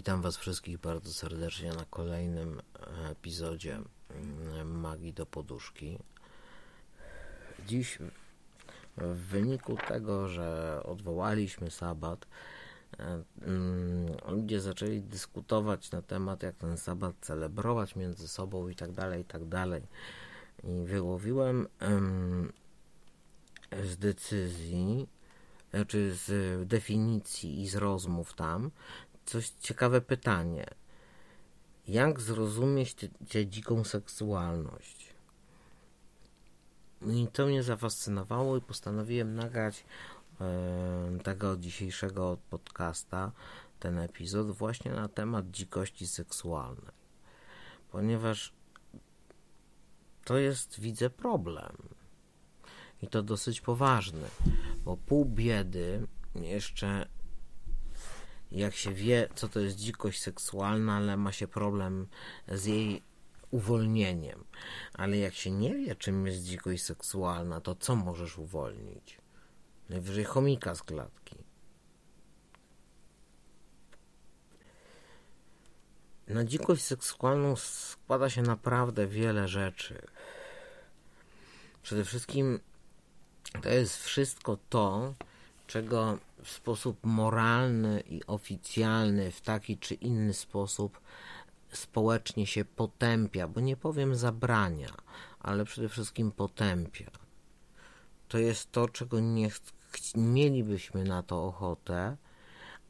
Witam Was wszystkich bardzo serdecznie na kolejnym epizodzie mm, Magii do Poduszki. Dziś w wyniku tego, że odwołaliśmy sabat, e, mm, ludzie zaczęli dyskutować na temat, jak ten sabat celebrować między sobą i tak dalej, i tak dalej. I wyłowiłem z decyzji, czy z definicji i z rozmów tam, coś ciekawe pytanie. Jak zrozumieć tę dziką seksualność? I to mnie zafascynowało i postanowiłem nagrać tego dzisiejszego podcasta, ten epizod, właśnie na temat dzikości seksualnej. Ponieważ to jest, widzę, problem. I to dosyć poważny, bo pół biedy jeszcze jak się wie, co to jest dzikość seksualna, ale ma się problem z jej uwolnieniem. Ale jak się nie wie, czym jest dzikość seksualna, to co możesz uwolnić? Najwyżej chomika z klatki. Na dzikość seksualną składa się naprawdę wiele rzeczy. Przede wszystkim to jest wszystko to, czego w sposób moralny i oficjalny, w taki czy inny sposób społecznie się potępia, bo nie powiem zabrania, ale przede wszystkim potępia. To jest to, czego nie mielibyśmy na to ochotę,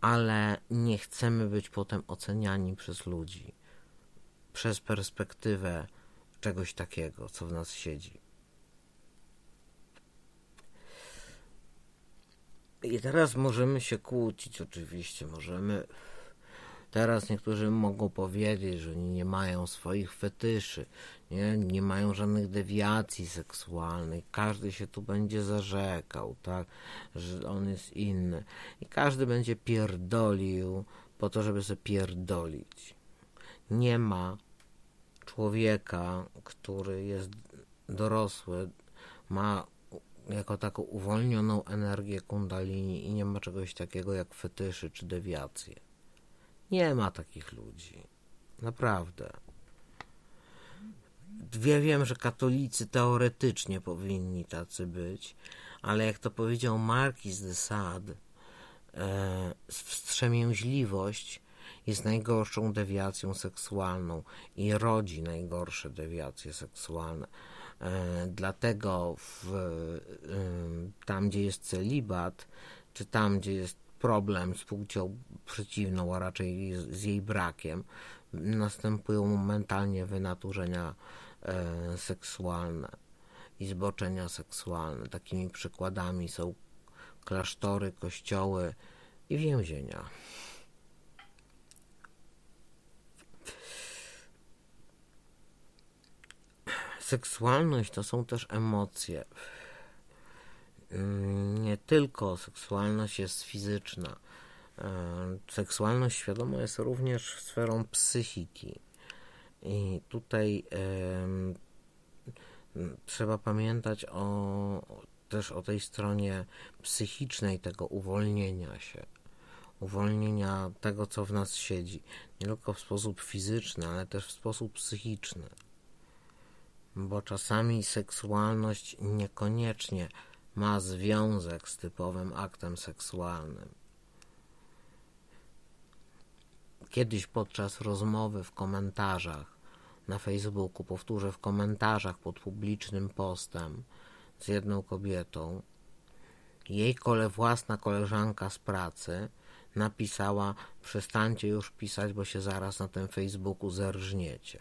ale nie chcemy być potem oceniani przez ludzi, przez perspektywę czegoś takiego, co w nas siedzi. I teraz możemy się kłócić, oczywiście, możemy. Teraz niektórzy mogą powiedzieć, że oni nie mają swoich fetyszy, nie, nie mają żadnych dewiacji seksualnych. Każdy się tu będzie zarzekał, tak, że on jest inny. I każdy będzie pierdolił po to, żeby sobie pierdolić. Nie ma człowieka, który jest dorosły, ma jako taką uwolnioną energię kundalini i nie ma czegoś takiego jak fetyszy czy dewiacje. Nie ma takich ludzi. Naprawdę. Ja wiem, że katolicy teoretycznie powinni tacy być, ale jak to powiedział Marquis de Sade, e, wstrzemięźliwość jest najgorszą dewiacją seksualną i rodzi najgorsze dewiacje seksualne. E, dlatego w, e, tam, gdzie jest celibat, czy tam, gdzie jest problem z płcią przeciwną, a raczej z jej brakiem, następują momentalnie wynaturzenia e, seksualne i zboczenia seksualne. Takimi przykładami są klasztory, kościoły i więzienia. Seksualność to są też emocje. Mm, nie tylko seksualność jest fizyczna. E, seksualność świadoma jest również sferą psychiki. I tutaj trzeba pamiętać o, też o tej stronie psychicznej tego uwolnienia się. Uwolnienia tego, co w nas siedzi. Nie tylko w sposób fizyczny, ale też w sposób psychiczny bo czasami seksualność niekoniecznie ma związek z typowym aktem seksualnym. Kiedyś podczas rozmowy w komentarzach na Facebooku, powtórzę, w komentarzach pod publicznym postem z jedną kobietą, jej kole, własna koleżanka z pracy napisała: Przestańcie już pisać, bo się zaraz na tym Facebooku zerżniecie.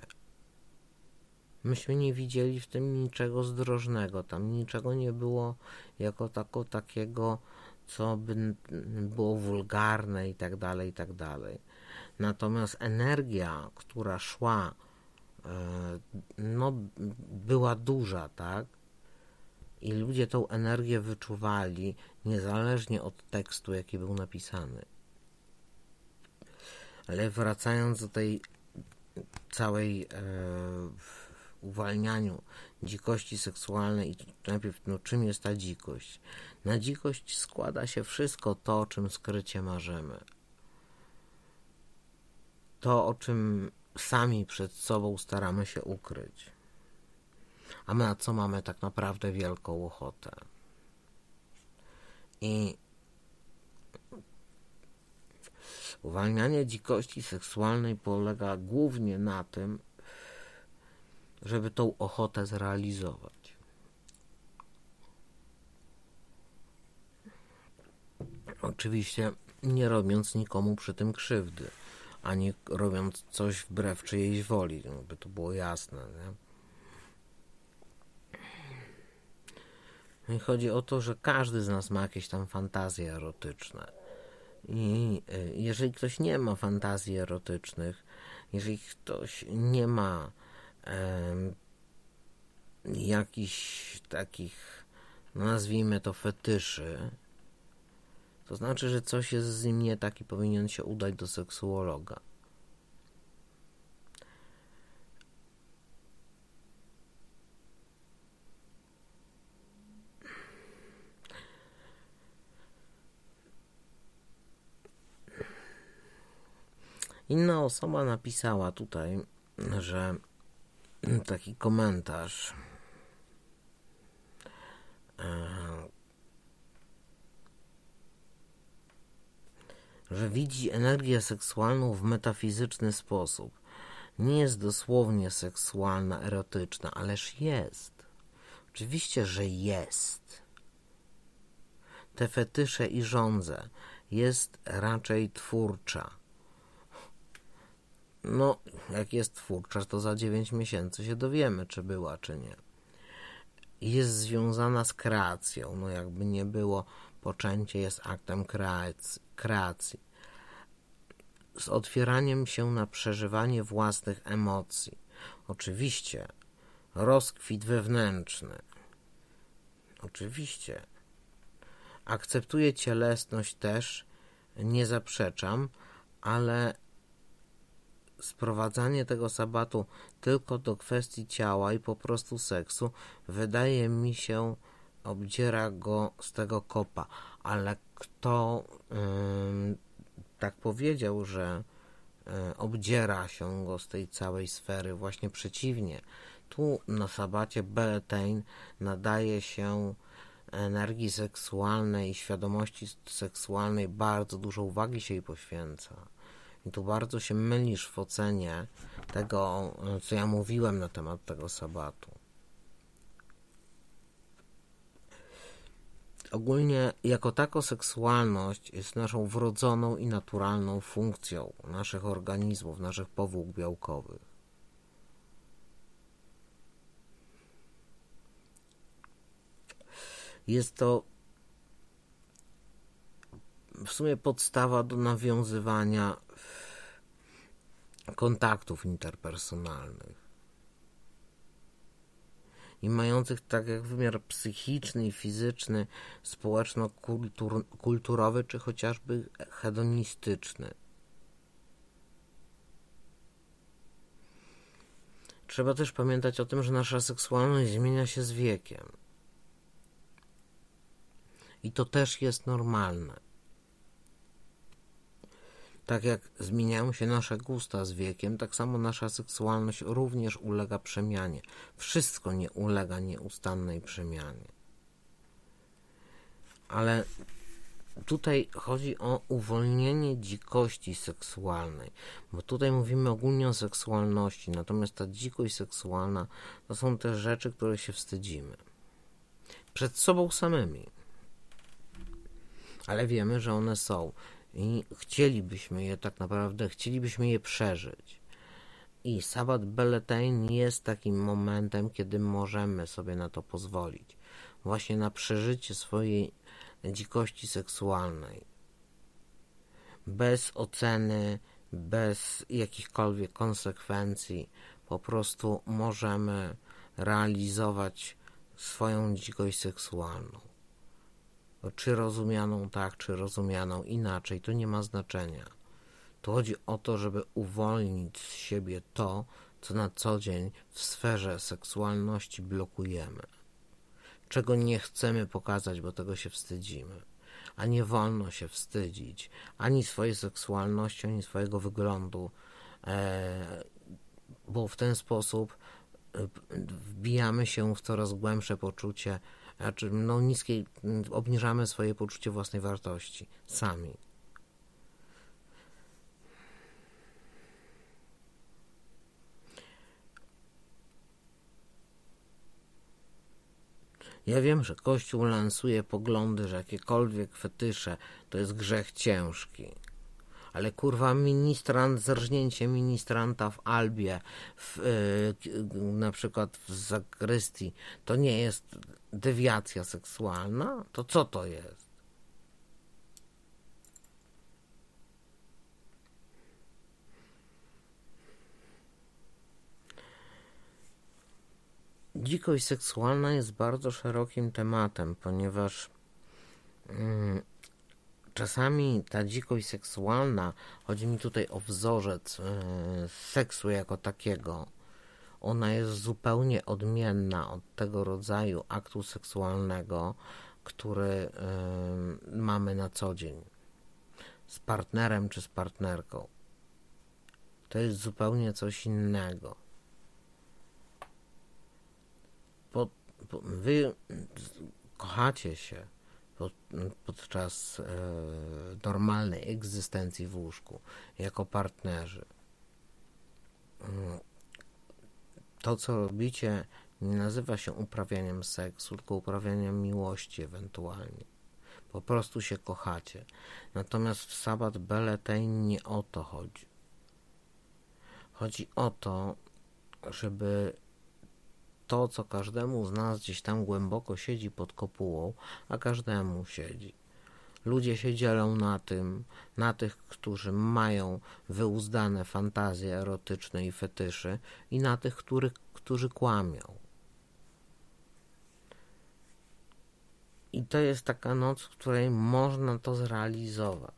Myśmy nie widzieli w tym niczego zdrożnego, tam niczego nie było jako tako, takiego, co by było wulgarne i tak dalej, i tak dalej. Natomiast energia, która szła, e, no, była duża, tak? I ludzie tą energię wyczuwali, niezależnie od tekstu, jaki był napisany. Ale wracając do tej całej e, uwalnianiu dzikości seksualnej i najpierw, no czym jest ta dzikość? Na dzikość składa się wszystko to, o czym skrycie marzymy. to, o czym sami przed sobą staramy się ukryć. A my na co mamy tak naprawdę wielką ochotę. I uwalnianie dzikości seksualnej polega głównie na tym, żeby tą ochotę zrealizować. Oczywiście nie robiąc nikomu przy tym krzywdy, ani robiąc coś wbrew czyjejś woli, no, by to było jasne. Nie? No I chodzi o to, że każdy z nas ma jakieś tam fantazje erotyczne. I y, jeżeli ktoś nie ma fantazji erotycznych, jeżeli ktoś nie ma jakichś takich, nazwijmy to, fetyszy, to znaczy, że coś jest z nim nie tak i powinien się udać do seksuologa. Inna osoba napisała tutaj, że taki komentarz. E, że widzi energię seksualną w metafizyczny sposób. Nie jest dosłownie seksualna, erotyczna, ależ jest. Oczywiście, że jest. Te fetysze i żądze jest raczej twórcza. No, jak jest twórcza, to za 9 miesięcy się dowiemy, czy była, czy nie. Jest związana z kreacją. No, jakby nie było, poczęcie jest aktem kreacji kreacji, z otwieraniem się na przeżywanie własnych emocji. Oczywiście, rozkwit wewnętrzny. Oczywiście. Akceptuję cielesność też, nie zaprzeczam, ale sprowadzanie tego sabatu tylko do kwestii ciała i po prostu seksu wydaje mi się obdziera go z tego kopa, ale kto tak powiedział, że yy, obdziera się go z tej całej sfery, właśnie przeciwnie. Tu na sabacie Beltane nadaje się energii seksualnej i świadomości seksualnej bardzo dużo uwagi się jej poświęca. I tu bardzo się mylisz w ocenie tego, co ja mówiłem na temat tego sabatu. Ogólnie jako tako seksualność jest naszą wrodzoną i naturalną funkcją naszych organizmów, naszych powłók białkowych. Jest to w sumie podstawa do nawiązywania kontaktów interpersonalnych i mających tak jak wymiar psychiczny i fizyczny, społeczno-kulturowy czy chociażby hedonistyczny. Trzeba też pamiętać o tym, że nasza seksualność zmienia się z wiekiem. I to też jest normalne. Tak jak zmieniają się nasze gusta z wiekiem, tak samo nasza seksualność również ulega przemianie. Wszystko nie ulega nieustannej przemianie. Ale tutaj chodzi o uwolnienie dzikości seksualnej, bo tutaj mówimy ogólnie o seksualności, natomiast ta dzikość seksualna to są te rzeczy, które się wstydzimy. Przed sobą samymi. Ale wiemy, że one są i chcielibyśmy je tak naprawdę, chcielibyśmy je przeżyć. I Sabbat Belletain jest takim momentem, kiedy możemy sobie na to pozwolić. Właśnie na przeżycie swojej dzikości seksualnej. Bez oceny, bez jakichkolwiek konsekwencji. Po prostu możemy realizować swoją dzikość seksualną. Czy rozumianą tak, czy rozumianą inaczej, to nie ma znaczenia. Tu chodzi o to, żeby uwolnić z siebie to, co na co dzień w sferze seksualności blokujemy. Czego nie chcemy pokazać, bo tego się wstydzimy. A nie wolno się wstydzić ani swojej seksualności, ani swojego wyglądu, e, bo w ten sposób e, wbijamy się w coraz głębsze poczucie, znaczy no niskie, obniżamy swoje poczucie własnej wartości sami. Ja wiem, że Kościół lansuje poglądy, że jakiekolwiek fetysze to jest grzech ciężki. Ale kurwa, ministrant, zerżnięcie ministranta w Albie, w, yy, na przykład w zakrystii, to nie jest dewiacja seksualna? To co to jest? Dzikość seksualna jest bardzo szerokim tematem, ponieważ mm, czasami ta dzikość seksualna, chodzi mi tutaj o wzorzec y, seksu jako takiego, ona jest zupełnie odmienna od tego rodzaju aktu seksualnego, który mamy na co dzień z partnerem czy z partnerką. To jest zupełnie coś innego. wy kochacie się podczas e, normalnej egzystencji w łóżku jako partnerzy. To, co robicie, nie nazywa się uprawianiem seksu, tylko uprawianiem miłości ewentualnie. Po prostu się kochacie. Natomiast w sabat Beletein nie o to chodzi. Chodzi o to, żeby to, co każdemu z nas gdzieś tam głęboko siedzi pod kopułą, a każdemu siedzi. Ludzie się dzielą na tym, na tych, którzy mają wyuzdane fantazje erotyczne i fetyszy, i na tych, których, którzy kłamią. I to jest taka noc, w której można to zrealizować.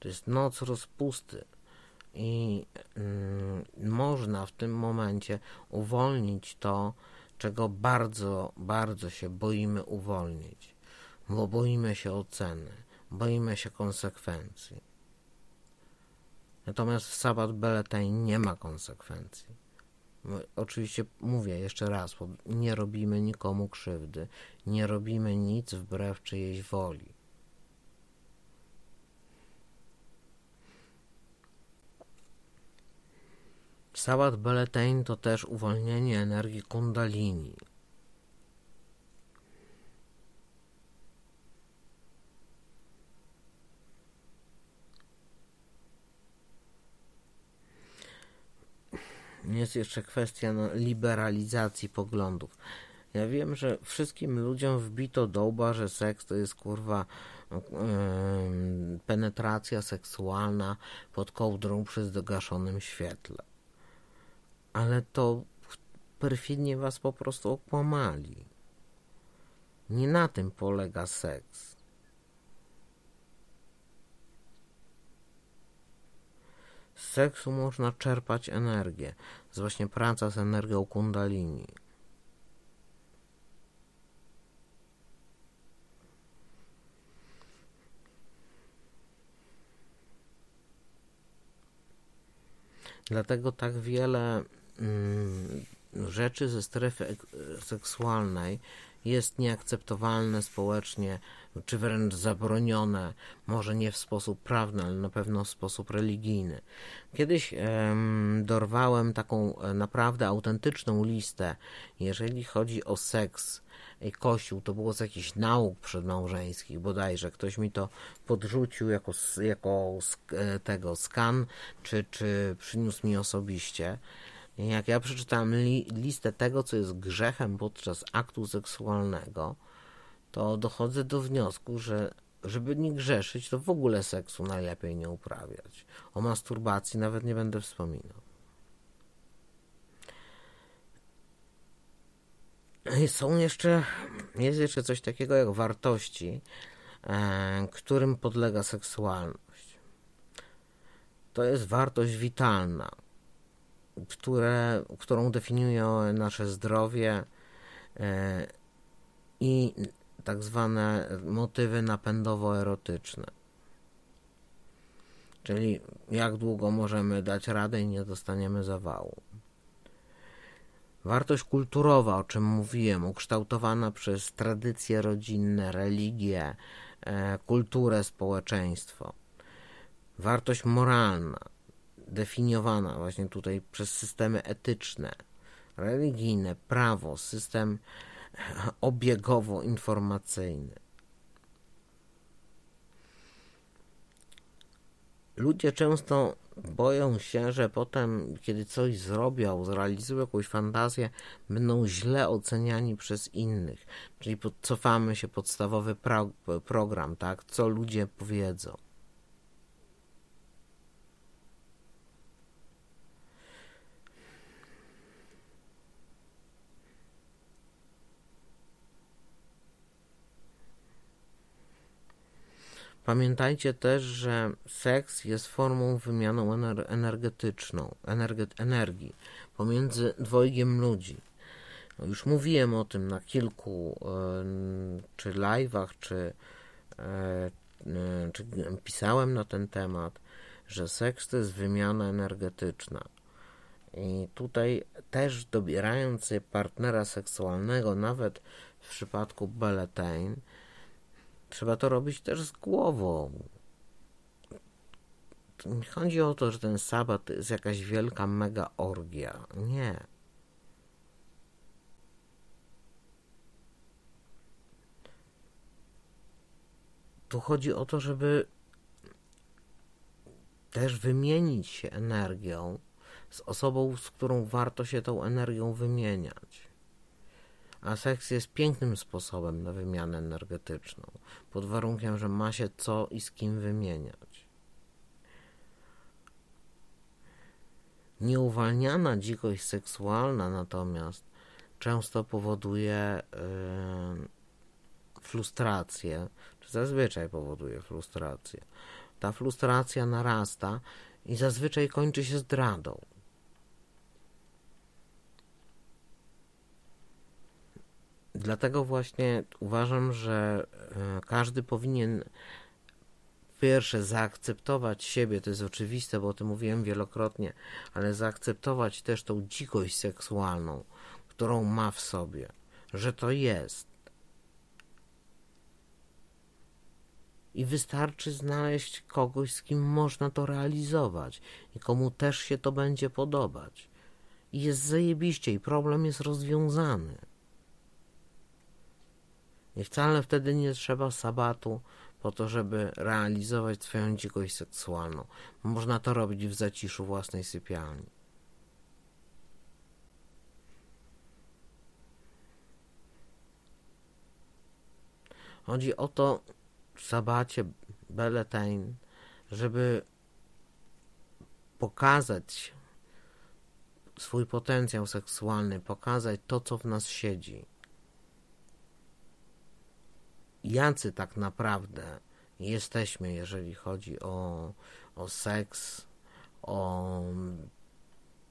To jest noc rozpusty i y, można w tym momencie uwolnić to, czego bardzo, bardzo się boimy uwolnić, bo boimy się oceny, boimy się konsekwencji. Natomiast w sabat Beletain nie ma konsekwencji. Oczywiście mówię jeszcze raz, nie robimy nikomu krzywdy, nie robimy nic wbrew czyjejś woli. Sabat Beletain to też uwolnienie energii kundalini. Jest jeszcze kwestia no, liberalizacji poglądów. Ja wiem, że wszystkim ludziom wbito dołba, że seks to jest kurwa yy, penetracja seksualna pod kołdrą przy zgaszonym świetle ale to perfidnie was po prostu okłamali. Nie na tym polega seks. Z seksu można czerpać energię. Z właśnie praca z energią kundalini. Dlatego tak wiele rzeczy ze strefy seksualnej jest nieakceptowalne społecznie, czy wręcz zabronione, może nie w sposób prawny, ale na pewno w sposób religijny. Kiedyś em, dorwałem taką e, naprawdę autentyczną listę, jeżeli chodzi o seks i kościół, to było z jakichś nauk przedmałżeńskich bodajże, ktoś mi to podrzucił jako, jako e, tego skan, czy, czy przyniósł mi osobiście. Jak ja przeczytałem li listę tego, co jest grzechem podczas aktu seksualnego, to dochodzę do wniosku, że żeby nie grzeszyć, to w ogóle seksu najlepiej nie uprawiać. O masturbacji nawet nie będę wspominał. Są jeszcze, jest jeszcze coś takiego jak wartości, e, którym podlega seksualność. To jest wartość witalna, które, którą definiują nasze zdrowie e, i tak zwane motywy napędowo-erotyczne. Czyli jak długo możemy dać radę i nie dostaniemy zawału. Wartość kulturowa, o czym mówiłem, ukształtowana przez tradycje rodzinne, religię, e, kulturę, społeczeństwo. Wartość moralna, definiowana właśnie tutaj przez systemy etyczne, religijne, prawo, system obiegowo-informacyjny. Ludzie często boją się, że potem, kiedy coś zrobią, zrealizują jakąś fantazję, będą źle oceniani przez innych. Czyli cofamy się podstawowy pro, program, tak? Co ludzie powiedzą. Pamiętajcie też, że seks jest formą wymianą energetyczną, energii pomiędzy dwojgiem ludzi. No już mówiłem o tym na kilku czy live'ach, czy, e, czy pisałem na ten temat, że seks to jest wymiana energetyczna. I tutaj też dobierając partnera seksualnego, nawet w przypadku Belletain, Trzeba to robić też z głową. Nie chodzi o to, że ten sabat to jest jakaś wielka mega orgia. Nie. Tu chodzi o to, żeby też wymienić się energią z osobą, z którą warto się tą energią wymieniać. A seks jest pięknym sposobem na wymianę energetyczną, pod warunkiem, że ma się co i z kim wymieniać. Nieuwalniana dzikość seksualna natomiast często powoduje yy, frustrację, czy zazwyczaj powoduje frustrację. Ta frustracja narasta i zazwyczaj kończy się zdradą. Dlatego właśnie uważam, że e, każdy powinien pierwsze zaakceptować siebie, to jest oczywiste, bo o tym mówiłem wielokrotnie, ale zaakceptować też tą dzikość seksualną, którą ma w sobie, że to jest. I wystarczy znaleźć kogoś, z kim można to realizować i komu też się to będzie podobać. I jest zajebiście i problem jest rozwiązany. I wcale wtedy nie trzeba sabatu po to, żeby realizować swoją dzikość seksualną. Można to robić w zaciszu własnej sypialni. Chodzi o to w sabacie Beletain, żeby pokazać swój potencjał seksualny, pokazać to, co w nas siedzi jacy tak naprawdę jesteśmy, jeżeli chodzi o, o seks, o,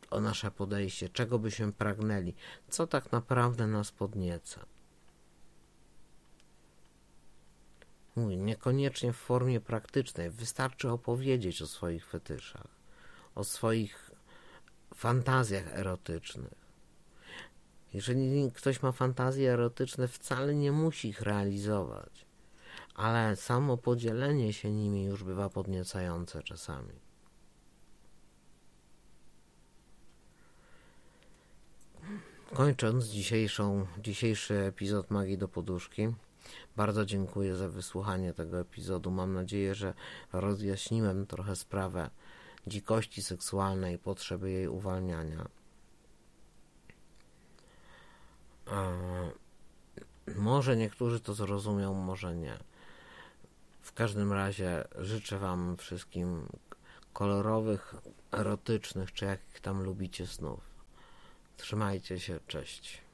o nasze podejście, czego byśmy pragnęli, co tak naprawdę nas podnieca. Mówię, niekoniecznie w formie praktycznej, wystarczy opowiedzieć o swoich fetyszach, o swoich fantazjach erotycznych. Jeżeli ktoś ma fantazje erotyczne, wcale nie musi ich realizować, ale samo podzielenie się nimi już bywa podniecające czasami. Kończąc dzisiejszą, dzisiejszy epizod Magii do Poduszki, bardzo dziękuję za wysłuchanie tego epizodu. Mam nadzieję, że rozjaśniłem trochę sprawę dzikości seksualnej i potrzeby jej uwalniania. Może niektórzy to zrozumią, może nie. W każdym razie życzę Wam wszystkim kolorowych, erotycznych, czy jakich tam lubicie snów. Trzymajcie się, cześć.